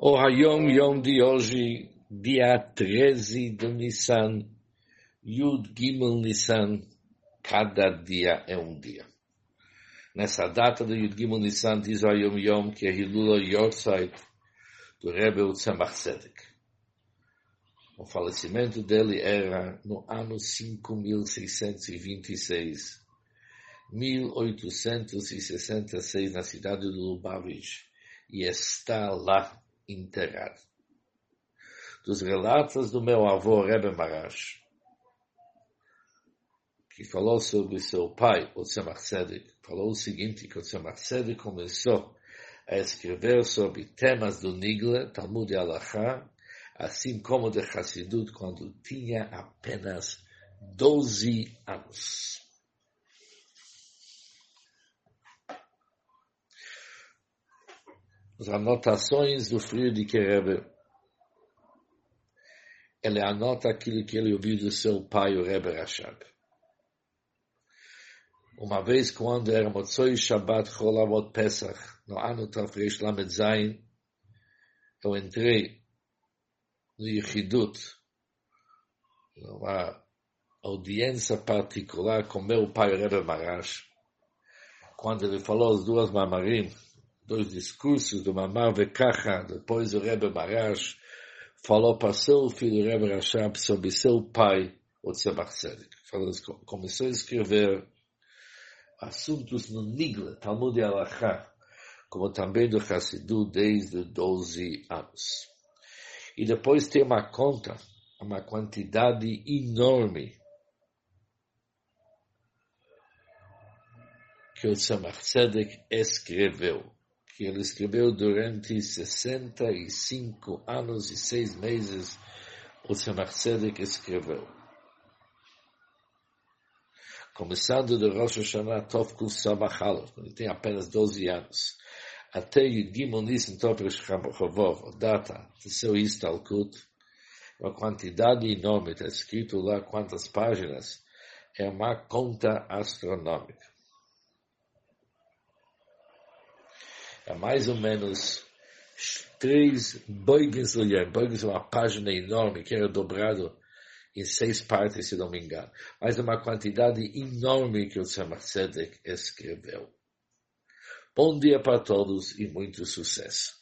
O Hayom Yom de hoje, dia 13 de Nissan, Yud Gimel Nissan, cada dia é um dia. Nessa data do Yud Gimel Nissan, diz o Hayom Yom, que é Hilula Yortzeit, do Rebbe Utzemach Tzedek. O falecimento dele era no ano 5626, 1866, na cidade de Lubavitch, e está lá enterrado. Dos relatos do meu avô Rebbe Marash, que falou sobre seu pai, o Tzemach Tzedek, falou o seguinte, que o Tzemach Tzedek começou a escrever sobre temas do Nigle, Talmud e Alachá, assim como de Hassidut, quando tinha apenas 12 anos. As anotações do de Rebbe. Ele anota aquilo que ele ouviu do seu pai, o Rebbe Rashab. Uma vez, quando era Motzoi Shabbat Cholavot Pesach, no ano Tafresh Lamed Zayin, eu entrei no Yechidut, numa audiência particular com meu pai, Rebbe Marash, quando ele falou as duas mamarim, dois discursos do Mamar Vekacha, depois o Rebbe Marash falou para seu filho Rebbe Rashab sobre seu pai, o Tzemach Tzedek. Começou a escrever assuntos no Nigla, Talmud e Alachá, como também do Hassidu desde 12 anos. E depois tem uma conta, uma quantidade enorme que o Tzemach Tzedek escreveu que ele escreveu durante 65 anos e seis meses, o Tzemach Tzedek escreveu. Começando de Rosh Hashanah Tov Kuf ele tem apenas 12 anos, até Yudgimon Nissen Tov a data de seu Istalkut, uma quantidade enorme, está escrito lá quantas páginas, é uma conta astronômica. É mais ou menos três Beugens Lilian. Beugens é uma página enorme que era dobrado em seis partes, se não me engano. Mas é uma quantidade enorme que o Tzemach Tzedek escreveu. Bom dia para todos e muito sucesso.